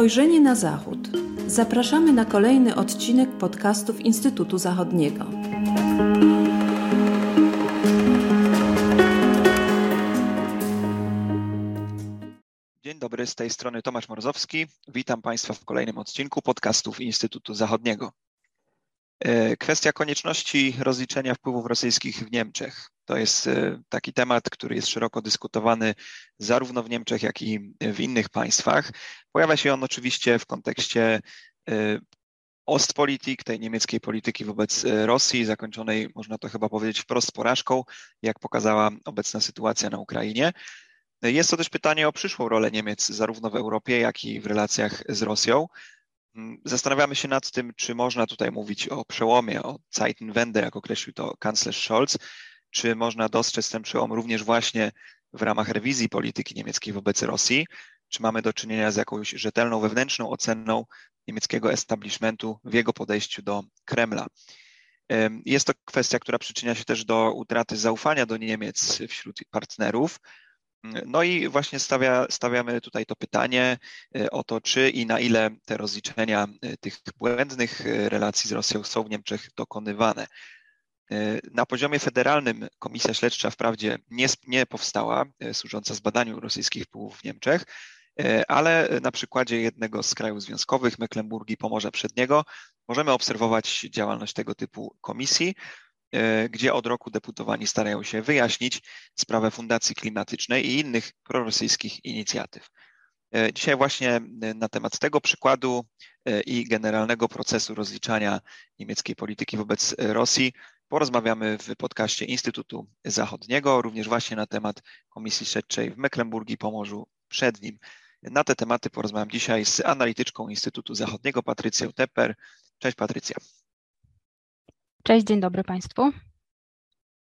Spojrzenie na Zachód. Zapraszamy na kolejny odcinek podcastów Instytutu Zachodniego. Dzień dobry, z tej strony Tomasz Morzowski. Witam Państwa w kolejnym odcinku podcastów Instytutu Zachodniego. E, kwestia konieczności rozliczenia wpływów rosyjskich w Niemczech. To jest e, taki temat, który jest szeroko dyskutowany zarówno w Niemczech, jak i w innych państwach. Pojawia się on oczywiście w kontekście e, Ostpolitik, tej niemieckiej polityki wobec Rosji, zakończonej, można to chyba powiedzieć, wprost porażką, jak pokazała obecna sytuacja na Ukrainie. Jest to też pytanie o przyszłą rolę Niemiec zarówno w Europie, jak i w relacjach z Rosją. Mm, zastanawiamy się nad tym, czy można tutaj mówić o przełomie, o Zeitenwende, jak określił to kanclerz Scholz, czy można dostrzec ten przełom również właśnie w ramach rewizji polityki niemieckiej wobec Rosji, czy mamy do czynienia z jakąś rzetelną wewnętrzną oceną niemieckiego establishmentu w jego podejściu do Kremla. Jest to kwestia, która przyczynia się też do utraty zaufania do Niemiec wśród partnerów, no i właśnie stawia, stawiamy tutaj to pytanie e, o to, czy i na ile te rozliczenia e, tych błędnych e, relacji z Rosją są w Niemczech dokonywane. Na poziomie federalnym Komisja Śledcza wprawdzie nie, nie powstała, służąca zbadaniu rosyjskich wpływów w Niemczech, ale na przykładzie jednego z krajów związkowych, Mecklenburgii Pomorza Przedniego, możemy obserwować działalność tego typu komisji, gdzie od roku deputowani starają się wyjaśnić sprawę Fundacji Klimatycznej i innych prorosyjskich inicjatyw. E, dzisiaj właśnie e, na temat tego przykładu i generalnego procesu rozliczania niemieckiej polityki wobec Rosji porozmawiamy w podcaście Instytutu Zachodniego, również właśnie na temat Komisji Śledczej w Mecklenburgii Pomorzu Przednim. Na te tematy porozmawiam dzisiaj z analityczką Instytutu Zachodniego Patrycją Tepper. Cześć Patrycja. Cześć, dzień dobry Państwu.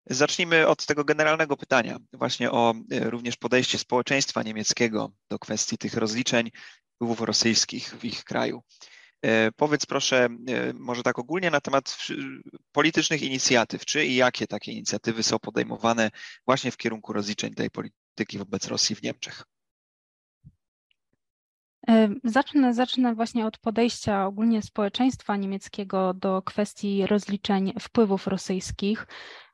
Zacznijmy od tego generalnego pytania, właśnie o e, również podejście społeczeństwa niemieckiego do kwestii tych rozliczeń wpływów rosyjskich w ich kraju. E, powiedz proszę, e, może tak ogólnie na temat politycznych inicjatyw, czy i jakie takie inicjatywy są podejmowane właśnie w kierunku rozliczeń tej polityki wobec Rosji w Niemczech? Zacznę, zacznę właśnie od podejścia ogólnie społeczeństwa niemieckiego do kwestii rozliczeń wpływów rosyjskich.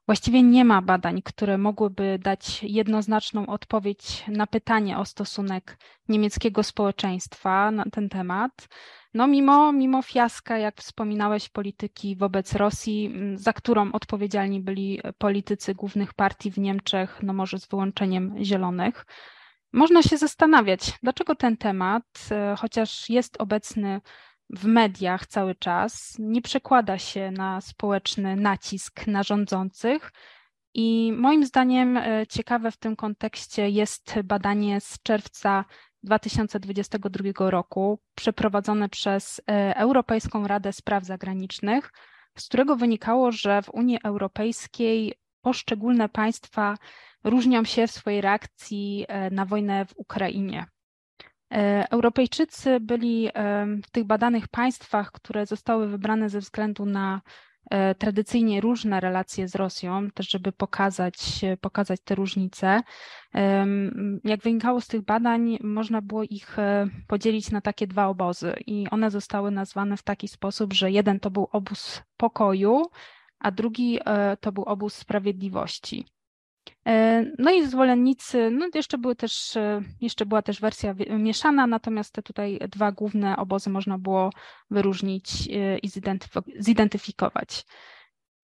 Właściwie nie ma badań, które mogłyby dać jednoznaczną odpowiedź na pytanie o stosunek niemieckiego społeczeństwa na ten temat. No mimo, mimo fiaska, jak wspominałeś, polityki wobec Rosji, za którą odpowiedzialni byli politycy głównych partii w Niemczech, no może z wyłączeniem zielonych, można się zastanawiać, dlaczego ten temat, e, chociaż jest obecny w mediach cały czas, nie przekłada się na społeczny nacisk na rządzących. I moim zdaniem e, ciekawe w tym kontekście jest badanie z czerwca 2022 roku, przeprowadzone przez e, Europejską Radę Spraw Zagranicznych, z którego wynikało, że w Unii Europejskiej poszczególne państwa różnią się w swojej reakcji e, na wojnę w Ukrainie. E, Europejczycy byli e, w tych badanych państwach, które zostały wybrane ze względu na tradycyjnie różne relacje z Rosją, też żeby pokazać, pokazać te różnice. Jak wynikało z tych badań, można było ich podzielić na takie dwa obozy i one zostały nazwane w taki sposób, że jeden to był obóz pokoju, a drugi to był obóz sprawiedliwości. E, no i zwolennicy, no jeszcze były też, e, jeszcze była też wersja mieszana, natomiast te tutaj dwa główne obozy można było wyróżnić e, i zidentyfikować.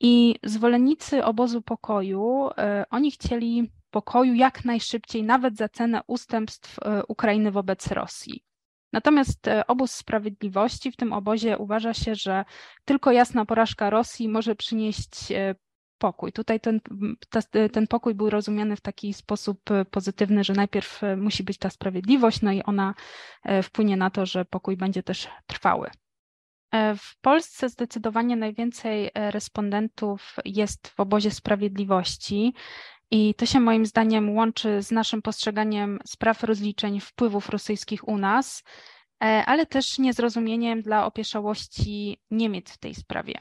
I zwolennicy obozu pokoju, oni chcieli pokoju jak najszybciej, nawet za cenę ustępstw Ukrainy wobec Rosji. Natomiast obóz sprawiedliwości w tym obozie uważa się, że tylko jasna porażka Rosji może przynieść pokój. Tutaj ten, ten pokój był rozumiany w taki sposób e, pozytywny, że najpierw e, musi być ta sprawiedliwość, no i ona e, wpłynie na to, że pokój będzie też trwały. W Polsce zdecydowanie najwięcej respondentów jest w obozie sprawiedliwości. I to się moim zdaniem łączy z naszym postrzeganiem spraw rozliczeń wpływów rosyjskich u nas, ale też niezrozumieniem dla opieszałości Niemiec w tej sprawie.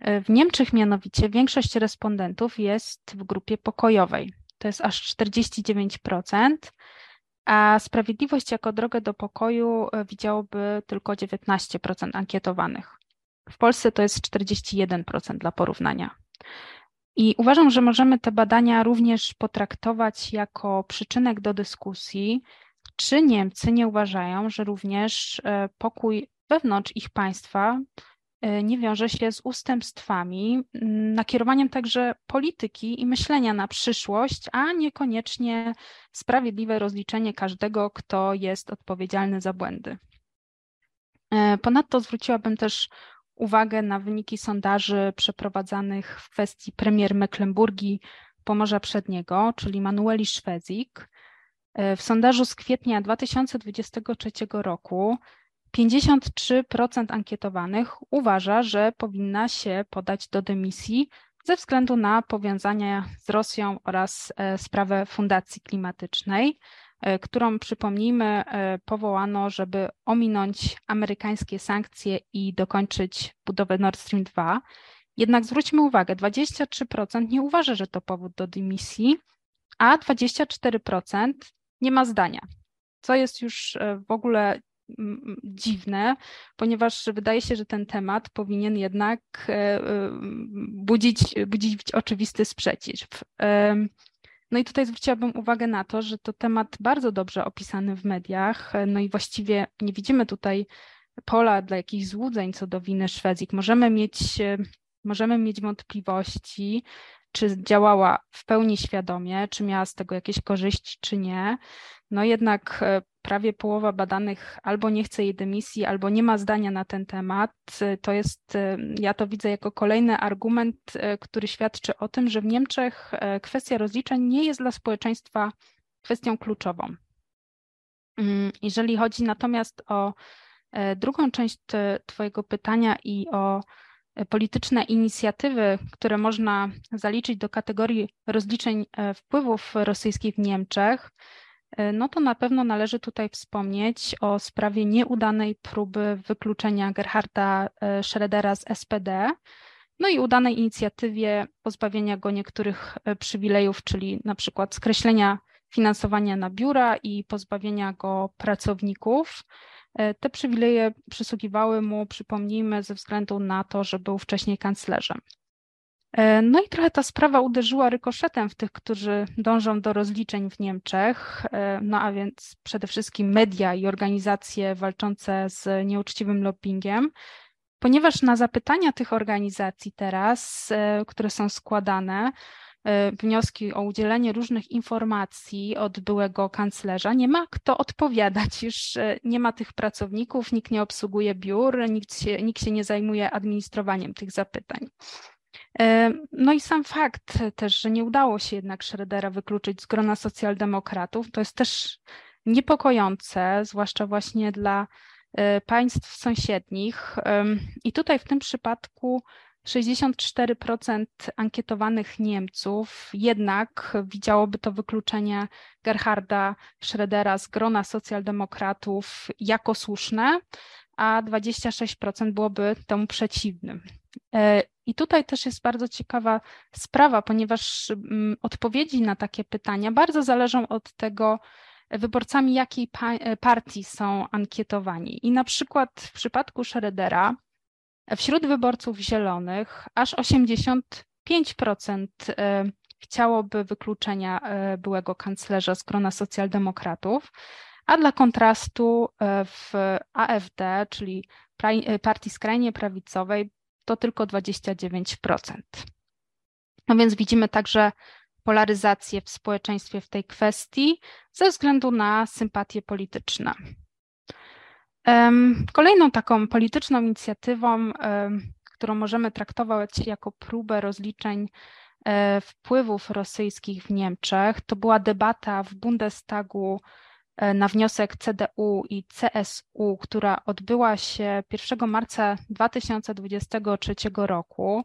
W Niemczech mianowicie większość respondentów jest w grupie pokojowej. To jest aż 49%. a sprawiedliwość jako drogę do pokoju widziałoby tylko 19% ankietowanych. W Polsce to jest 41% dla porównania. I uważam, że możemy te badania również potraktować jako przyczynek do dyskusji, czy Niemcy nie uważają, że również e, pokój wewnątrz ich państwa e, nie wiąże się z ustępstwami, nakierowaniem także polityki i myślenia na przyszłość, a niekoniecznie sprawiedliwe rozliczenie każdego, kto jest odpowiedzialny za błędy. E, ponadto zwróciłabym też uwagę na wyniki sondaży przeprowadzanych w kwestii premier Mecklenburgii Pomorza Przedniego, czyli Manueli Szwezik. W sondażu z kwietnia 2023 roku 53% ankietowanych uważa, że powinna się podać do dymisji ze względu na powiązania z Rosją oraz e, sprawę fundacji klimatycznej. E, którą przypomnijmy e, powołano, żeby ominąć amerykańskie sankcje i dokończyć budowę Nord Stream 2. Jednak zwróćmy uwagę, 23% nie uważa, że to powód do dymisji, a 24% nie ma zdania, co jest już e, w ogóle dziwne, ponieważ wydaje się, że ten temat powinien jednak budzić, budzić oczywisty sprzeciw. No i tutaj zwróciłabym uwagę na to, że to temat bardzo dobrze opisany w mediach, no i właściwie nie widzimy tutaj pola dla jakichś złudzeń co do winy Szwecji. Możemy mieć, możemy mieć wątpliwości, czy działała w pełni świadomie, czy miała z tego jakieś korzyści, czy nie. No jednak e, prawie połowa badanych albo nie chce jej dymisji, albo nie ma zdania na ten temat. To jest, e, ja to widzę jako kolejny argument, e, który świadczy o tym, że w Niemczech kwestia rozliczeń nie jest dla społeczeństwa kwestią kluczową. Mm, jeżeli chodzi natomiast o drugą część Twojego pytania i o polityczne inicjatywy, które można zaliczyć do kategorii rozliczeń e, wpływów rosyjskich w Niemczech, e, no to na pewno należy tutaj wspomnieć o sprawie nieudanej próby wykluczenia Gerharda e, Schrödera z SPD, no i udanej inicjatywie pozbawienia go niektórych przywilejów, czyli na przykład skreślenia finansowania na biura i pozbawienia go pracowników. E, te przywileje przysługiwały mu, przypomnijmy, ze względu na to, że był wcześniej kanclerzem. E, no i trochę ta sprawa uderzyła rykoszetem w tych, którzy dążą do rozliczeń w Niemczech, e, no a więc przede wszystkim media i organizacje walczące z nieuczciwym lobbyingiem, ponieważ na zapytania tych organizacji teraz, które są składane, wnioski o udzielenie różnych informacji od byłego kanclerza, nie ma kto odpowiadać. Już e, nie ma tych pracowników, nikt nie obsługuje biur, nikt się, nikt się nie zajmuje administrowaniem tych zapytań. E, no i sam fakt też, że nie udało się jednak Schrödera wykluczyć z grona socjaldemokratów, to jest też niepokojące, zwłaszcza właśnie dla państw sąsiednich. I tutaj w tym przypadku 64% ankietowanych Niemców jednak widziałoby to wykluczenie Gerharda Schrödera z grona socjaldemokratów jako słuszne, a 26% byłoby temu przeciwnym. E, I tutaj też jest bardzo ciekawa sprawa, ponieważ mm, odpowiedzi na takie pytania bardzo zależą od tego, wyborcami jakiej partii są ankietowani. I na przykład w przypadku Schrödera Wśród wyborców zielonych aż 85% e, chciałoby wykluczenia e, byłego kanclerza z grona socjaldemokratów, a dla kontrastu e, w AfD, czyli partii skrajnie prawicowej, to tylko 29%. No więc widzimy także polaryzację w społeczeństwie w tej kwestii ze względu na sympatie polityczne. Kolejną taką polityczną inicjatywą, którą możemy traktować jako próbę rozliczeń e, wpływów rosyjskich w Niemczech, to była debata w Bundestagu e, na wniosek CDU i CSU, która odbyła się 1 marca 2023 roku.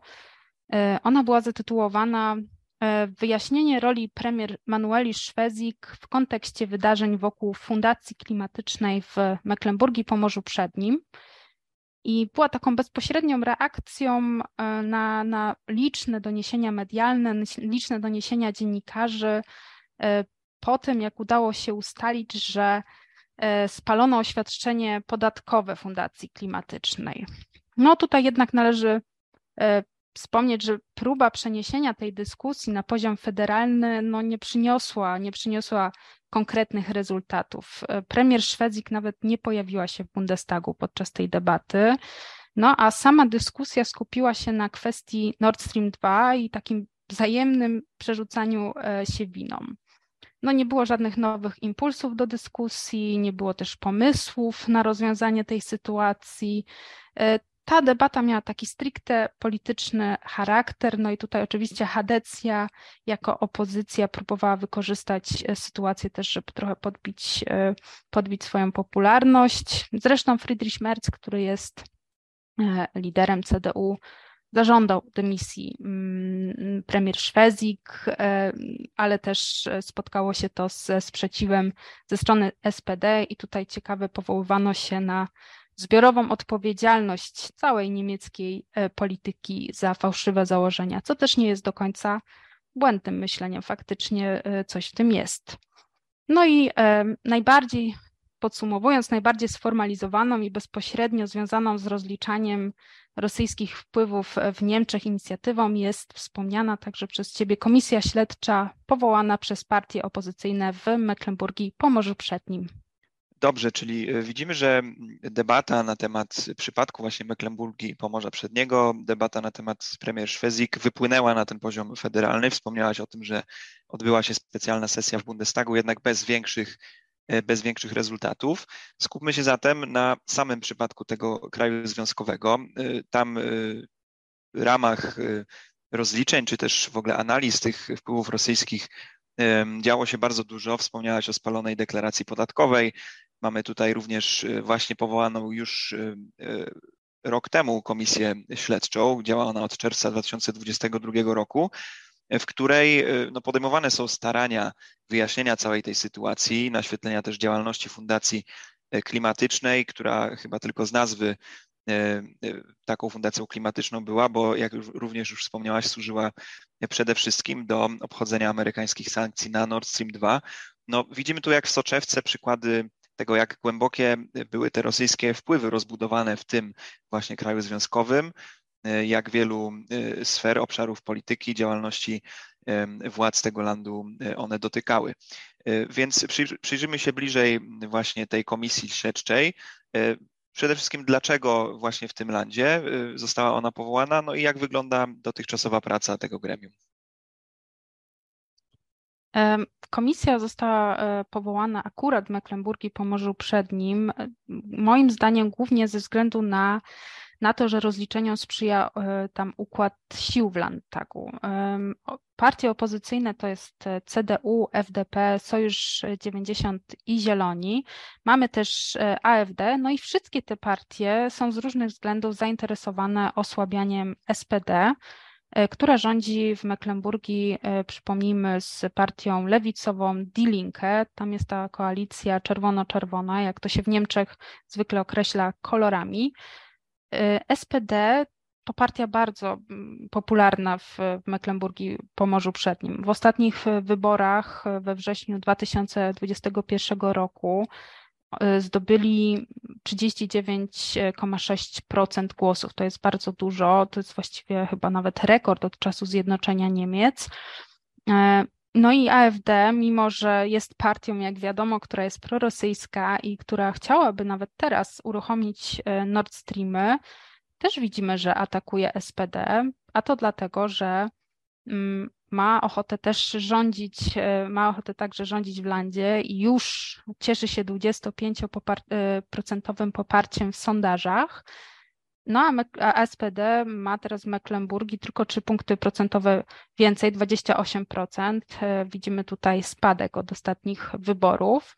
E, ona była zatytułowana wyjaśnienie roli premier Manueli Szwezik w kontekście wydarzeń wokół Fundacji Klimatycznej w Mecklenburgii Pomorzu Przednim. I była taką bezpośrednią reakcją e, na, na liczne doniesienia medialne, liczne doniesienia dziennikarzy, e, po tym, jak udało się ustalić, że spalono oświadczenie podatkowe Fundacji Klimatycznej. No tutaj jednak należy wspomnieć, że próba przeniesienia tej dyskusji na poziom federalny no, nie przyniosła, nie przyniosła konkretnych rezultatów. Premier Szwedzik nawet nie pojawiła się w Bundestagu podczas tej debaty. No a sama dyskusja skupiła się na kwestii Nord Stream 2 i takim wzajemnym przerzucaniu e, się winą. No nie było żadnych nowych impulsów do dyskusji, nie było też pomysłów na rozwiązanie tej sytuacji. Ta debata miała taki stricte polityczny charakter, no i tutaj oczywiście Hadecja jako opozycja próbowała wykorzystać e, sytuację też, żeby trochę podbić, e, podbić swoją popularność. Zresztą Friedrich Merz, który jest e, liderem CDU, zażądał dymisji mm, premier Szwezik, ale też spotkało się to ze sprzeciwem ze strony SPD i tutaj ciekawe powoływano się na zbiorową odpowiedzialność całej niemieckiej e, polityki za fałszywe założenia, co też nie jest do końca błędnym myśleniem, faktycznie e, coś w tym jest. No i e, najbardziej podsumowując, najbardziej sformalizowaną i bezpośrednio związaną z rozliczaniem rosyjskich wpływów w Niemczech inicjatywą jest wspomniana także przez Ciebie komisja śledcza powołana przez partie opozycyjne w Mecklenburgii i Pomorzu Przednim. Dobrze, czyli e, widzimy, że debata na temat przypadku właśnie Mecklenburgii i Pomorza Przedniego, debata na temat premier Szwezik wypłynęła na ten poziom federalny. Wspomniałaś o tym, że odbyła się specjalna sesja w Bundestagu, jednak bez większych, e, bez większych rezultatów. Skupmy się zatem na samym przypadku tego kraju związkowego. E, tam w ramach rozliczeń, czy też w ogóle analiz tych wpływów rosyjskich działo się bardzo dużo. Wspomniałaś o spalonej deklaracji podatkowej, Mamy tutaj również y, właśnie powołaną już y, y, rok temu komisję śledczą. Działa ona od czerwca 2022 roku, w której no, podejmowane są starania wyjaśnienia całej tej sytuacji, naświetlenia też działalności Fundacji Klimatycznej, która chyba tylko z nazwy taką fundacją klimatyczną była, bo jak również już wspomniałaś, służyła przede wszystkim do obchodzenia amerykańskich sankcji na Nord Stream 2. No, widzimy tu jak w soczewce przykłady tego, jak głębokie były te rosyjskie wpływy rozbudowane w tym właśnie kraju związkowym, jak wielu e, sfer, obszarów polityki, działalności władz tego landu one dotykały. Więc przyjrzymy się bliżej właśnie tej komisji śledczej. Przede wszystkim, dlaczego właśnie w tym landzie została ona powołana, no i jak wygląda dotychczasowa praca tego gremium. Komisja została e, powołana akurat w Mecklenburgii Pomorzu Przednim, e, moim zdaniem głównie ze względu na, na to, że rozliczeniom sprzyja e, tam układ sił w Landtagu. Partie opozycyjne to jest CDU, FDP, Sojusz 90 i Zieloni. Mamy też AfD, no i wszystkie te partie są z różnych względów zainteresowane osłabianiem SPD. E, która rządzi w Mecklenburgii, e, przypomnijmy, z partią lewicową Die Linke. Tam jest ta koalicja czerwono-czerwona, jak to się w Niemczech zwykle określa kolorami. E, SPD to partia bardzo mm, popularna w Mecklenburgii Pomorzu Przednim. W ostatnich wyborach we wrześniu 2021 roku zdobyli 39,6% głosów. To jest bardzo dużo, to jest właściwie chyba nawet rekord od czasu zjednoczenia Niemiec. E, no i AfD, mimo że jest partią, jak wiadomo, która jest prorosyjska i która chciałaby nawet teraz uruchomić e, Nord Streamy, też widzimy, że atakuje SPD, a to dlatego, że ma ochotę też rządzić, e, ma ochotę także rządzić w landzie i już cieszy się 25% poparciem w sondażach. No a SPD ma teraz w Mecklenburgii tylko 3 punkty procentowe więcej, 28%. E, widzimy tutaj spadek od ostatnich wyborów.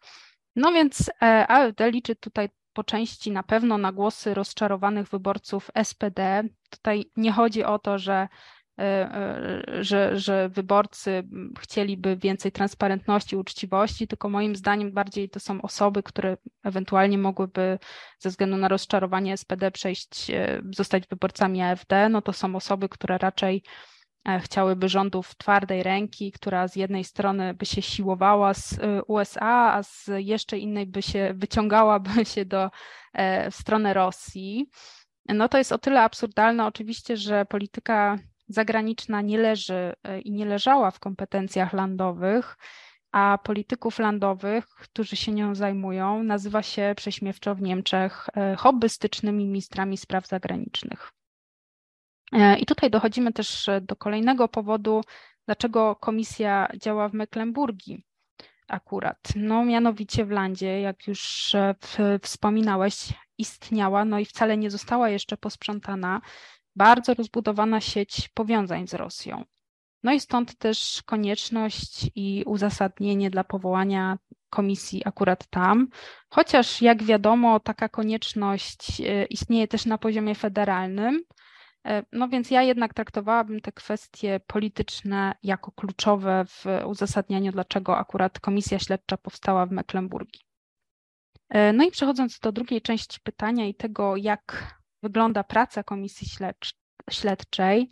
No więc e, AfD liczy tutaj po części na pewno na głosy rozczarowanych wyborców SPD. Tutaj nie chodzi o to, że że, że wyborcy chcieliby więcej transparentności, uczciwości, tylko moim zdaniem bardziej to są osoby, które ewentualnie mogłyby ze względu na rozczarowanie SPD przejść, e, zostać wyborcami AfD, no to są osoby, które raczej chciałyby rządów twardej ręki, która z jednej strony by się siłowała z USA, a z jeszcze innej by się wyciągałaby się do, w stronę Rosji. No to jest o tyle absurdalne oczywiście, że polityka zagraniczna nie leży i nie leżała w kompetencjach landowych, a polityków landowych, którzy się nią zajmują, nazywa się prześmiewczo w Niemczech e, hobbystycznymi ministrami spraw zagranicznych. E, I tutaj dochodzimy też do kolejnego powodu, dlaczego komisja działa w Mecklenburgii akurat. No mianowicie w Landzie, jak już e, wspominałeś, istniała, no i wcale nie została jeszcze posprzątana, bardzo rozbudowana sieć powiązań z Rosją. No i stąd też konieczność i uzasadnienie dla powołania komisji akurat tam, chociaż jak wiadomo, taka konieczność e, istnieje też na poziomie federalnym. E, no więc ja jednak traktowałabym te kwestie polityczne jako kluczowe w uzasadnianiu, dlaczego akurat komisja śledcza powstała w Mecklenburgii. E, no i przechodząc do drugiej części pytania i tego, jak wygląda praca komisji śledczej,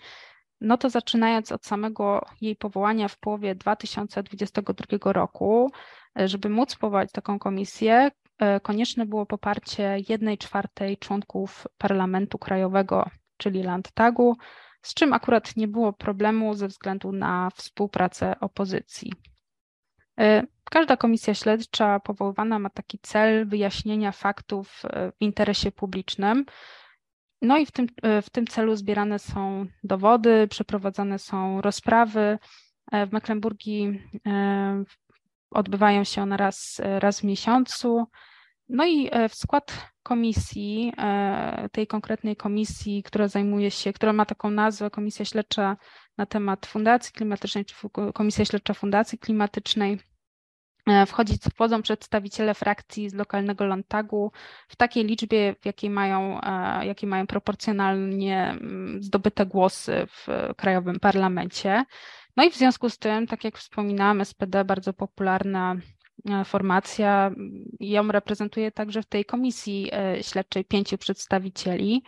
no to zaczynając od samego jej powołania w połowie 2022 roku, e, żeby móc powołać taką komisję, e, konieczne było poparcie jednej czwartej członków Parlamentu Krajowego, czyli Landtagu, z czym akurat nie było problemu ze względu na współpracę opozycji. E, każda komisja śledcza powoływana ma taki cel wyjaśnienia faktów w interesie publicznym, no i w tym, e, w tym celu zbierane są dowody, przeprowadzane są rozprawy. E, w Mecklenburgii e, odbywają się one raz, raz w miesiącu. No i w skład komisji, tej konkretnej komisji, która zajmuje się, która ma taką nazwę Komisja Śledcza na temat Fundacji Klimatycznej, czy Komisja Śledcza Fundacji Klimatycznej, wchodzić, wchodzą przedstawiciele frakcji z lokalnego Landtagu w takiej liczbie, w jakiej mają, e, jakiej mają proporcjonalnie mm, zdobyte głosy w krajowym parlamencie. No i w związku z tym, tak jak wspominałam, SPD bardzo popularna e, formacja. Ją reprezentuje także w tej komisji śledczej pięciu przedstawicieli.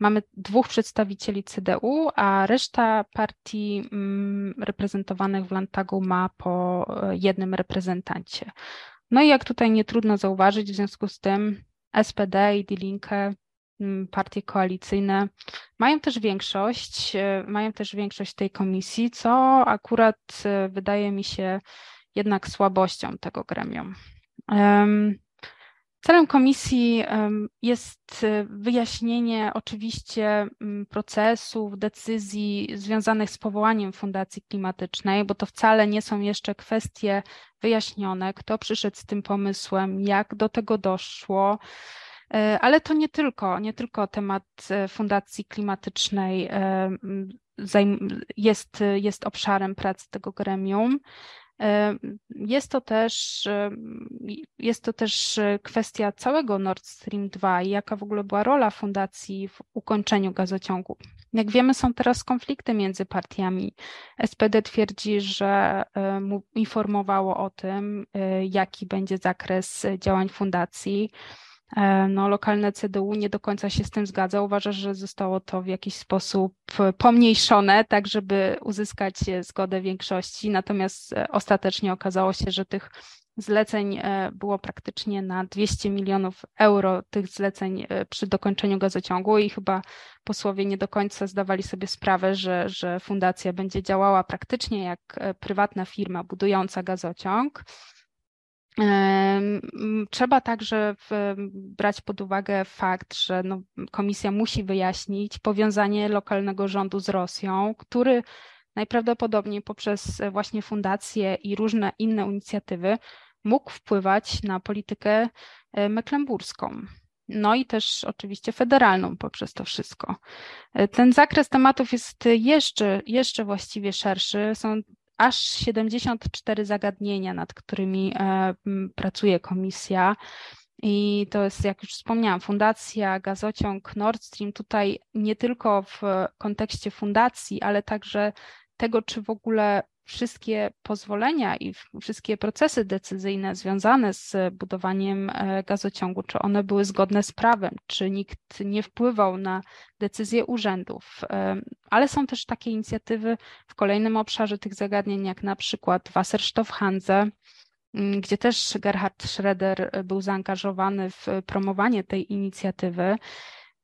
Mamy dwóch przedstawicieli CDU, a reszta partii mm, reprezentowanych w Landtagu ma po e, jednym reprezentancie. No i jak tutaj nie trudno zauważyć, w związku z tym SPD i Die Linke, mm, partie koalicyjne, mają też większość, e, mają też większość tej komisji, co akurat e, wydaje mi się jednak słabością tego gremium. Celem komisji jest e, wyjaśnienie oczywiście procesów, decyzji związanych z powołaniem Fundacji Klimatycznej, bo to wcale nie są jeszcze kwestie wyjaśnione, kto przyszedł z tym pomysłem, jak do tego doszło. E, ale to nie tylko, nie tylko temat e, Fundacji Klimatycznej jest, jest obszarem pracy tego gremium. Jest to też, jest to też kwestia całego Nord Stream 2 i jaka w ogóle była rola fundacji w ukończeniu gazociągu. Jak wiemy, są teraz konflikty między partiami. SPD twierdzi, że informowało o tym, jaki będzie zakres działań fundacji. E, no, lokalne CDU nie do końca się z tym zgadza. Uważa, że zostało to w jakiś sposób pomniejszone, tak żeby uzyskać zgodę większości. Natomiast e, ostatecznie okazało się, że tych zleceń e, było praktycznie na 200 milionów euro tych zleceń przy dokończeniu gazociągu i chyba posłowie nie do końca zdawali sobie sprawę, że, że fundacja będzie działała praktycznie jak prywatna firma budująca gazociąg. Trzeba także brać pod uwagę fakt, że no, komisja musi wyjaśnić powiązanie lokalnego rządu z Rosją, który najprawdopodobniej poprzez właśnie fundacje i różne inne inicjatywy mógł wpływać na politykę e, mecklenburską. No i też oczywiście federalną poprzez to wszystko. E, ten zakres tematów jest jeszcze, jeszcze właściwie szerszy. Są aż 74 zagadnienia, nad którymi e, pracuje komisja. I to jest, jak już wspomniałam, fundacja, gazociąg Nord Stream. Tutaj nie tylko w kontekście fundacji, ale także tego, czy w ogóle wszystkie pozwolenia i wszystkie procesy decyzyjne związane z budowaniem e, gazociągu, czy one były zgodne z prawem, czy nikt nie wpływał na decyzje urzędów. E, ale są też takie inicjatywy w kolejnym obszarze tych zagadnień, jak na przykład Wasserstoffhanse, gdzie też Gerhard Schroeder był zaangażowany w promowanie tej inicjatywy.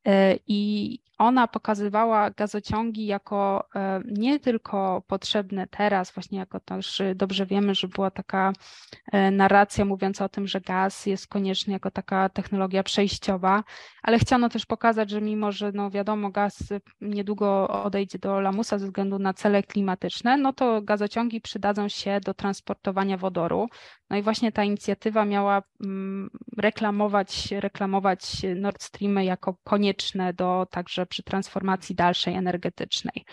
E, I ona pokazywała gazociągi jako e, nie tylko potrzebne teraz, właśnie jako już dobrze wiemy, że była taka e, narracja mówiąca o tym, że gaz jest konieczny jako taka technologia przejściowa, ale chciano też pokazać, że mimo, że no wiadomo, gaz niedługo odejdzie do lamusa ze względu na cele klimatyczne, no to gazociągi przydadzą się do transportowania wodoru. No i właśnie ta inicjatywa miała mm, reklamować, reklamować Nord Streamy jako konieczne do także przy transformacji dalszej energetycznej.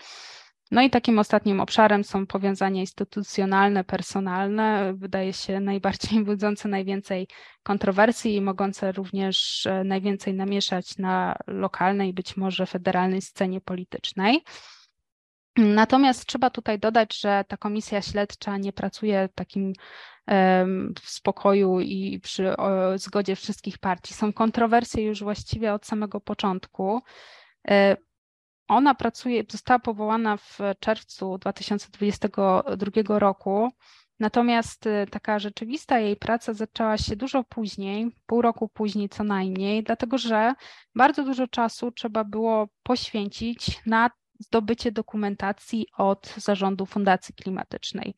No i takim ostatnim obszarem są powiązania instytucjonalne, personalne, wydaje się najbardziej budzące najwięcej kontrowersji i mogące również e, najwięcej namieszać na lokalnej, być może federalnej scenie politycznej. Natomiast trzeba tutaj dodać, że ta komisja śledcza nie pracuje takim w spokoju i przy zgodzie wszystkich partii. Są kontrowersje już właściwie od samego początku. E, ona pracuje, została powołana w czerwcu 2022 roku, natomiast e, taka rzeczywista jej praca zaczęła się dużo później, pół roku później co najmniej, dlatego że bardzo dużo czasu trzeba było poświęcić na zdobycie dokumentacji od zarządu Fundacji Klimatycznej.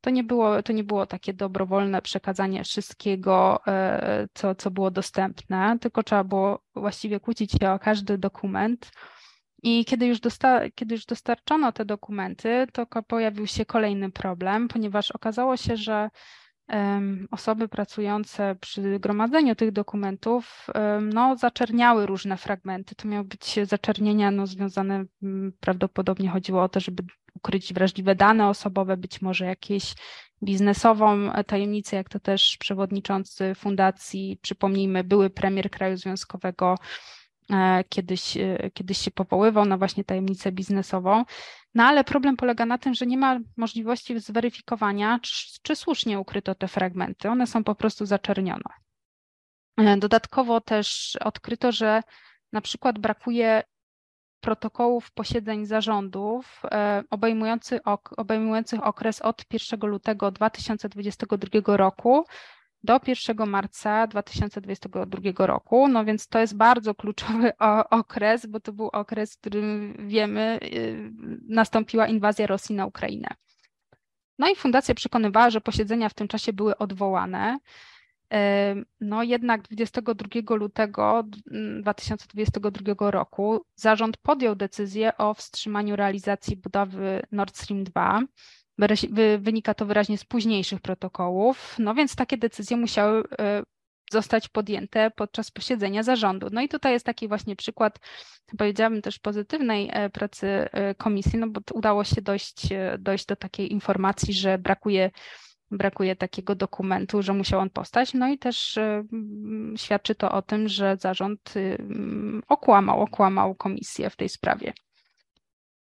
To nie było, to nie było takie dobrowolne przekazanie wszystkiego, e, co, co było dostępne, tylko trzeba było właściwie kłócić się o każdy dokument. I kiedy już, kiedy już dostarczono te dokumenty, to pojawił się kolejny problem, ponieważ okazało się, że osoby pracujące przy gromadzeniu tych dokumentów no, zaczerniały różne fragmenty. To miały być zaczernienia no, związane, prawdopodobnie chodziło o to, żeby ukryć wrażliwe dane osobowe, być może jakieś biznesową tajemnicę, jak to też przewodniczący fundacji, przypomnijmy, były premier kraju związkowego E, kiedyś, e, kiedyś się powoływał na właśnie tajemnicę biznesową. No ale problem polega na tym, że nie ma możliwości zweryfikowania, czy, czy słusznie ukryto te fragmenty. One są po prostu zaczernione. E, dodatkowo też odkryto, że na przykład brakuje protokołów posiedzeń zarządów obejmujących, obejmujących okres od 1 lutego 2022 roku do 1 marca 2022 roku. No więc to jest bardzo kluczowy okres, bo to był okres, w którym wiemy, y, nastąpiła inwazja Rosji na Ukrainę. No i fundacja przekonywała, że posiedzenia w tym czasie były odwołane. No jednak 22 lutego 2022 roku zarząd podjął decyzję o wstrzymaniu realizacji budowy Nord Stream 2 Wynika to wyraźnie z późniejszych protokołów, no więc takie decyzje musiały e, zostać podjęte podczas posiedzenia zarządu. No i tutaj jest taki właśnie przykład, powiedziałabym też pozytywnej e, pracy e, komisji, no bo udało się dojść, dojść do takiej informacji, że brakuje brakuje takiego dokumentu, że musiał on powstać. No i też świadczy to o tym, że zarząd okłamał, okłamał komisję w tej sprawie.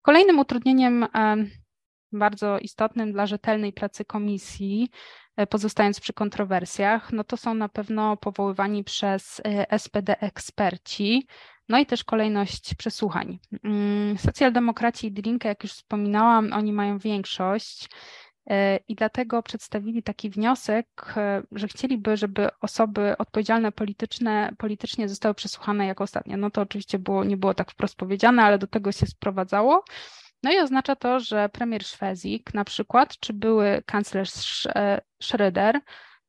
Kolejnym utrudnieniem bardzo istotnym dla rzetelnej pracy komisji, e, pozostając przy kontrowersjach, no to są na pewno powoływani przez e, SPD eksperci, no i też kolejność przesłuchań. Mm, socjaldemokraci i Drinke, jak już wspominałam, oni mają większość e, i dlatego przedstawili taki wniosek, że chcieliby, żeby osoby odpowiedzialne polityczne, politycznie zostały przesłuchane jako ostatnie. No to oczywiście było, nie było tak wprost powiedziane, ale do tego się sprowadzało. No i oznacza to, że premier Szwezik na przykład, czy były kanclerz e, Schröder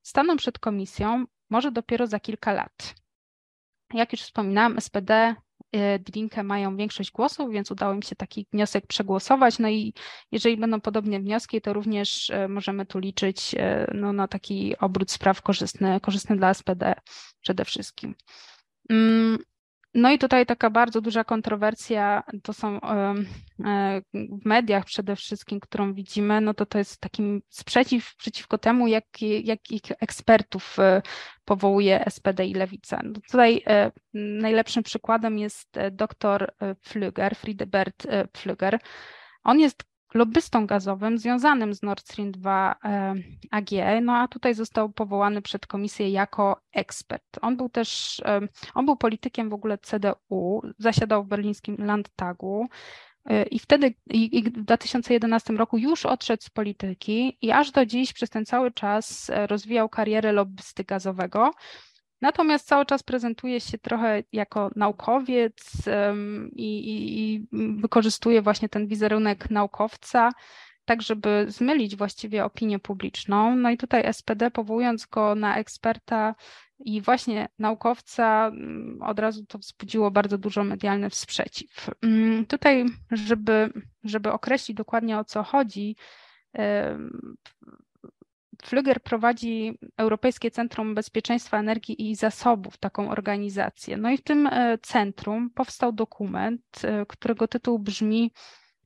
staną przed komisją może dopiero za kilka lat. Jak już wspominałam, SPD e, Drinkę mają większość głosów, więc udało mi się taki wniosek przegłosować. No i jeżeli będą podobne wnioski, to również e, możemy tu liczyć no, na taki obrót spraw korzystny, korzystny dla SPD przede wszystkim. No i tutaj taka bardzo duża kontrowersja, to są e, w mediach przede wszystkim, którą widzimy, no to to jest taki sprzeciw przeciwko temu, jak, jakich ekspertów e, powołuje SPD i Lewica. No tutaj e, najlepszym przykładem jest dr Pflüger, Friedebert Pflüger. On jest lobbystą gazowym związanym z Nord Stream 2 AG, no a tutaj został powołany przed komisję jako ekspert. On był też, on był politykiem w ogóle CDU, zasiadał w berlińskim Landtagu, i wtedy, i, w 2011 roku już odszedł z polityki i aż do dziś przez ten cały czas e, rozwijał karierę lobbysty gazowego. Natomiast cały czas prezentuje się trochę jako naukowiec i, i, i wykorzystuje właśnie ten wizerunek naukowca, tak żeby zmylić właściwie opinię publiczną. No i tutaj SPD powołując go na eksperta i właśnie naukowca mm, od razu to wzbudziło bardzo dużo medialny sprzeciw. Mm, tutaj, żeby, żeby określić dokładnie o co chodzi, Flüger prowadzi Europejskie Centrum Bezpieczeństwa Energii i Zasobów, taką organizację. No i w tym e, centrum powstał dokument, e, którego tytuł brzmi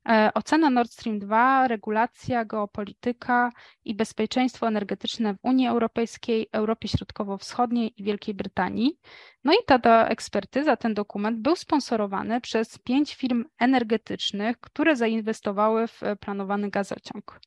E, ocena Nord Stream 2, regulacja, geopolityka i bezpieczeństwo energetyczne w Unii Europejskiej, Europie Środkowo-Wschodniej i Wielkiej Brytanii. No i ta, ta ekspertyza, ten dokument był sponsorowany przez pięć firm energetycznych, które zainwestowały w planowany gazociąg.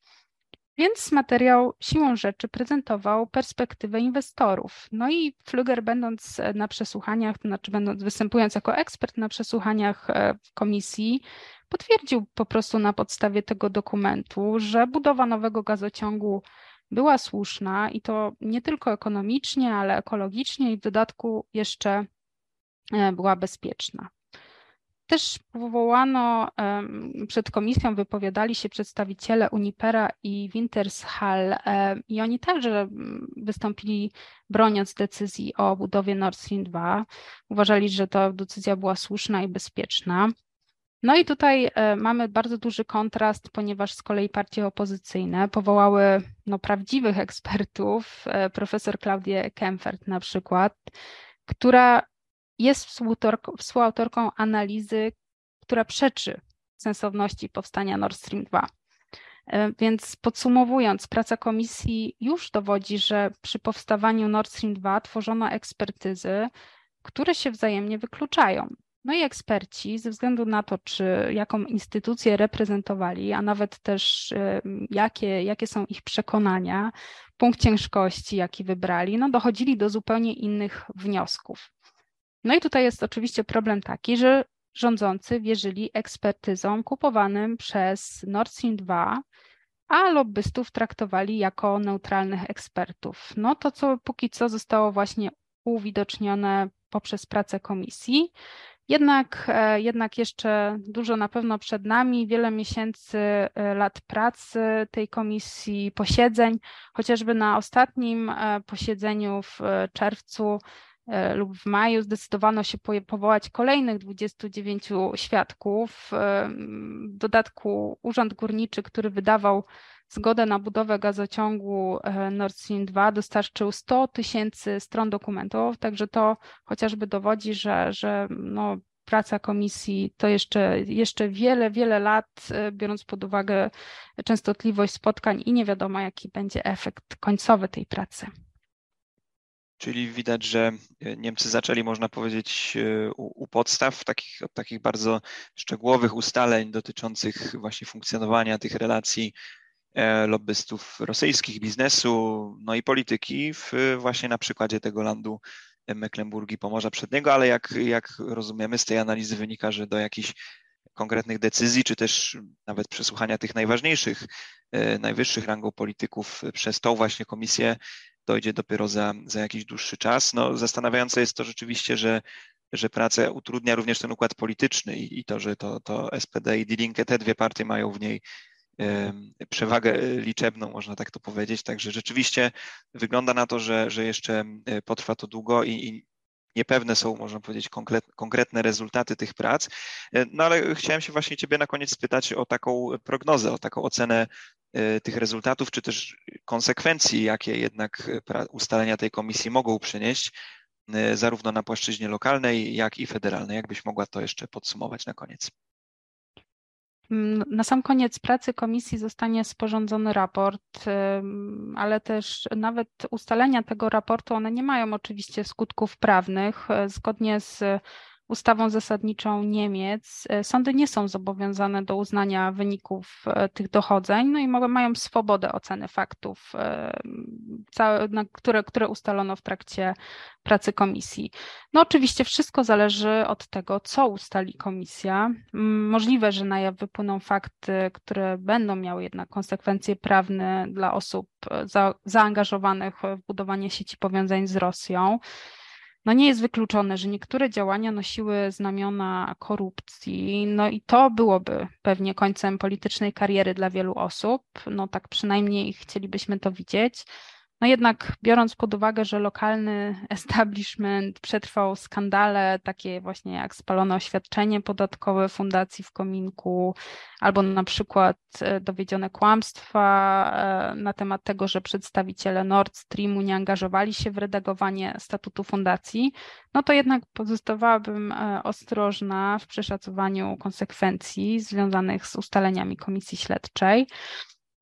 Więc materiał siłą rzeczy prezentował perspektywę inwestorów. No i Fluger, będąc na przesłuchaniach, to znaczy będąc występując jako ekspert na przesłuchaniach e, w komisji, potwierdził po prostu na podstawie tego dokumentu, że budowa nowego gazociągu była słuszna i to nie tylko ekonomicznie, ale ekologicznie i w dodatku jeszcze e, była bezpieczna. Też powołano, przed komisją wypowiadali się przedstawiciele Unipera i Wintershall i oni także wystąpili broniąc decyzji o budowie Nord Stream 2. Uważali, że ta decyzja była słuszna i bezpieczna. No i tutaj mamy bardzo duży kontrast, ponieważ z kolei partie opozycyjne powołały no, prawdziwych ekspertów, e, profesor Klaudię Kempfert na przykład, która jest współautorką analizy, która przeczy sensowności powstania Nord Stream 2. E, więc podsumowując, praca komisji już dowodzi, że przy powstawaniu Nord Stream 2 tworzono ekspertyzy, które się wzajemnie wykluczają. No i eksperci, ze względu na to, czy jaką instytucję reprezentowali, a nawet też jakie, jakie są ich przekonania, punkt ciężkości, jaki wybrali, no dochodzili do zupełnie innych wniosków. No i tutaj jest oczywiście problem taki, że rządzący wierzyli ekspertyzom kupowanym przez Nord Stream 2, a lobbystów traktowali jako neutralnych ekspertów. No to, co póki co zostało właśnie uwidocznione poprzez pracę komisji, jednak, e, jednak jeszcze dużo na pewno przed nami, wiele miesięcy, e, lat pracy tej komisji, posiedzeń, chociażby na ostatnim e, posiedzeniu w czerwcu lub w maju zdecydowano się powołać kolejnych 29 świadków. W dodatku Urząd Górniczy, który wydawał zgodę na budowę gazociągu e, Nord Stream 2 dostarczył 100 tysięcy stron dokumentów, także to chociażby dowodzi, że, że no, praca komisji to jeszcze, jeszcze wiele, wiele lat, e, biorąc pod uwagę częstotliwość spotkań i nie wiadomo, jaki będzie efekt końcowy tej pracy. Czyli widać, że e, Niemcy zaczęli, można powiedzieć, u, u podstaw takich, od takich bardzo szczegółowych ustaleń dotyczących właśnie funkcjonowania tych relacji E, lobbystów rosyjskich, biznesu, no i polityki w, właśnie na przykładzie tego landu Mecklenburgii Pomorza Przedniego, ale jak, jak rozumiemy z tej analizy wynika, że do jakichś konkretnych decyzji, czy też nawet przesłuchania tych najważniejszych, e, najwyższych rangą polityków przez tą właśnie komisję dojdzie dopiero za, za jakiś dłuższy czas. No, zastanawiające jest to rzeczywiście, że, że pracę utrudnia również ten układ polityczny i, i to, że to, to SPD i Die Linke, te dwie partie mają w niej przewagę liczebną, można tak to powiedzieć. Także rzeczywiście wygląda na to, że, że jeszcze potrwa to długo i, i niepewne są, można powiedzieć, konkretne rezultaty tych prac. E, no ale chciałem się właśnie Ciebie na koniec spytać o taką prognozę, o taką ocenę e, tych rezultatów, czy też konsekwencji, jakie jednak ustalenia tej komisji mogą przynieść, e, zarówno na płaszczyźnie lokalnej, jak i federalnej. Jakbyś mogła to jeszcze podsumować na koniec? Mm, na sam koniec pracy komisji zostanie sporządzony raport, ale też nawet ustalenia tego raportu, one nie mają oczywiście skutków prawnych. Zgodnie z ustawą zasadniczą Niemiec e, sądy nie są zobowiązane do uznania wyników e, tych dochodzeń, no i mają swobodę oceny faktów, e, które, które ustalono w trakcie pracy komisji. No oczywiście wszystko zależy od tego, co ustali komisja. Możliwe, że na jaw wypłyną fakty, które będą miały jednak konsekwencje prawne dla osób za, zaangażowanych w budowanie sieci powiązań z Rosją no nie jest wykluczone, że niektóre działania nosiły znamiona korupcji, no i to byłoby pewnie końcem politycznej kariery dla wielu osób, no tak przynajmniej chcielibyśmy to widzieć. No jednak biorąc pod uwagę, że lokalny establishment przetrwał skandale takie właśnie jak spalone oświadczenie podatkowe fundacji w kominku, albo na przykład e, dowiedzione kłamstwa e, na temat tego, że przedstawiciele Nord Streamu nie angażowali się w redagowanie statutu fundacji, no to jednak pozostawałabym e, ostrożna w przeszacowaniu konsekwencji związanych z ustaleniami komisji śledczej.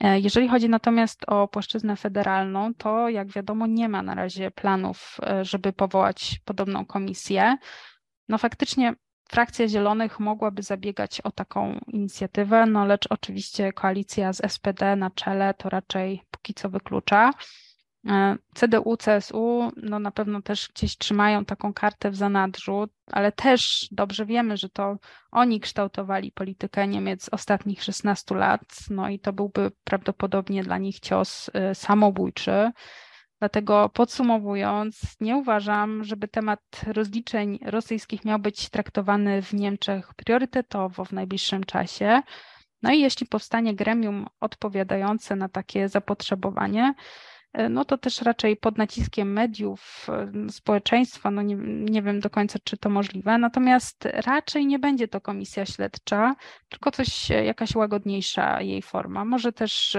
E, jeżeli chodzi natomiast o płaszczyznę federalną, to jak wiadomo nie ma na razie planów, e, żeby powołać podobną komisję. No faktycznie frakcja Zielonych mogłaby zabiegać o taką inicjatywę, no lecz oczywiście koalicja z SPD na czele to raczej póki co wyklucza. E, CDU, CSU no na pewno też gdzieś trzymają taką kartę w zanadrzu, ale też dobrze wiemy, że to oni kształtowali politykę Niemiec ostatnich 16 lat, no i to byłby prawdopodobnie dla nich cios e, samobójczy. Dlatego podsumowując, nie uważam, żeby temat rozliczeń rosyjskich miał być traktowany w Niemczech priorytetowo w najbliższym czasie. No i jeśli powstanie gremium odpowiadające na takie zapotrzebowanie, no to też raczej pod naciskiem mediów, e, społeczeństwa, no nie, nie wiem do końca, czy to możliwe, natomiast raczej nie będzie to komisja śledcza, tylko coś, e, jakaś łagodniejsza jej forma. Może też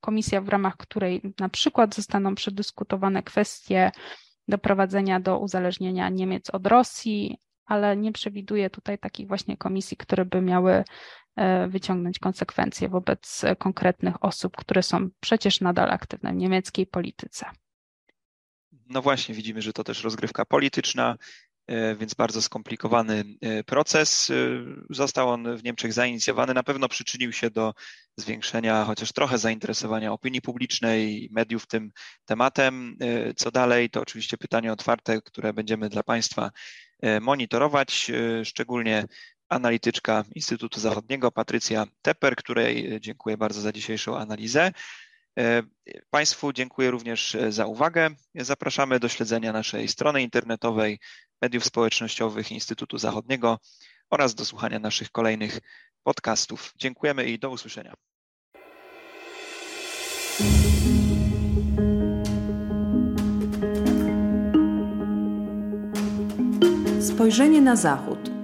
komisja, w ramach której na przykład zostaną przedyskutowane kwestie doprowadzenia do uzależnienia Niemiec od Rosji, ale nie przewiduję tutaj takich właśnie komisji, które by miały E, wyciągnąć konsekwencje wobec konkretnych osób, które są przecież nadal aktywne w niemieckiej polityce. No właśnie, widzimy, że to też rozgrywka polityczna, e, więc bardzo skomplikowany e, proces. Został on w Niemczech zainicjowany. Na pewno przyczynił się do zwiększenia chociaż trochę zainteresowania opinii publicznej i mediów tym tematem. Co dalej, to oczywiście pytanie otwarte, które będziemy dla Państwa monitorować, szczególnie analityczka Instytutu Zachodniego, Patrycja Tepper, której dziękuję bardzo za dzisiejszą analizę. E, państwu dziękuję również za uwagę. Zapraszamy do śledzenia naszej strony internetowej, mediów społecznościowych Instytutu Zachodniego oraz do słuchania naszych kolejnych podcastów. Dziękujemy i do usłyszenia. Spojrzenie na Zachód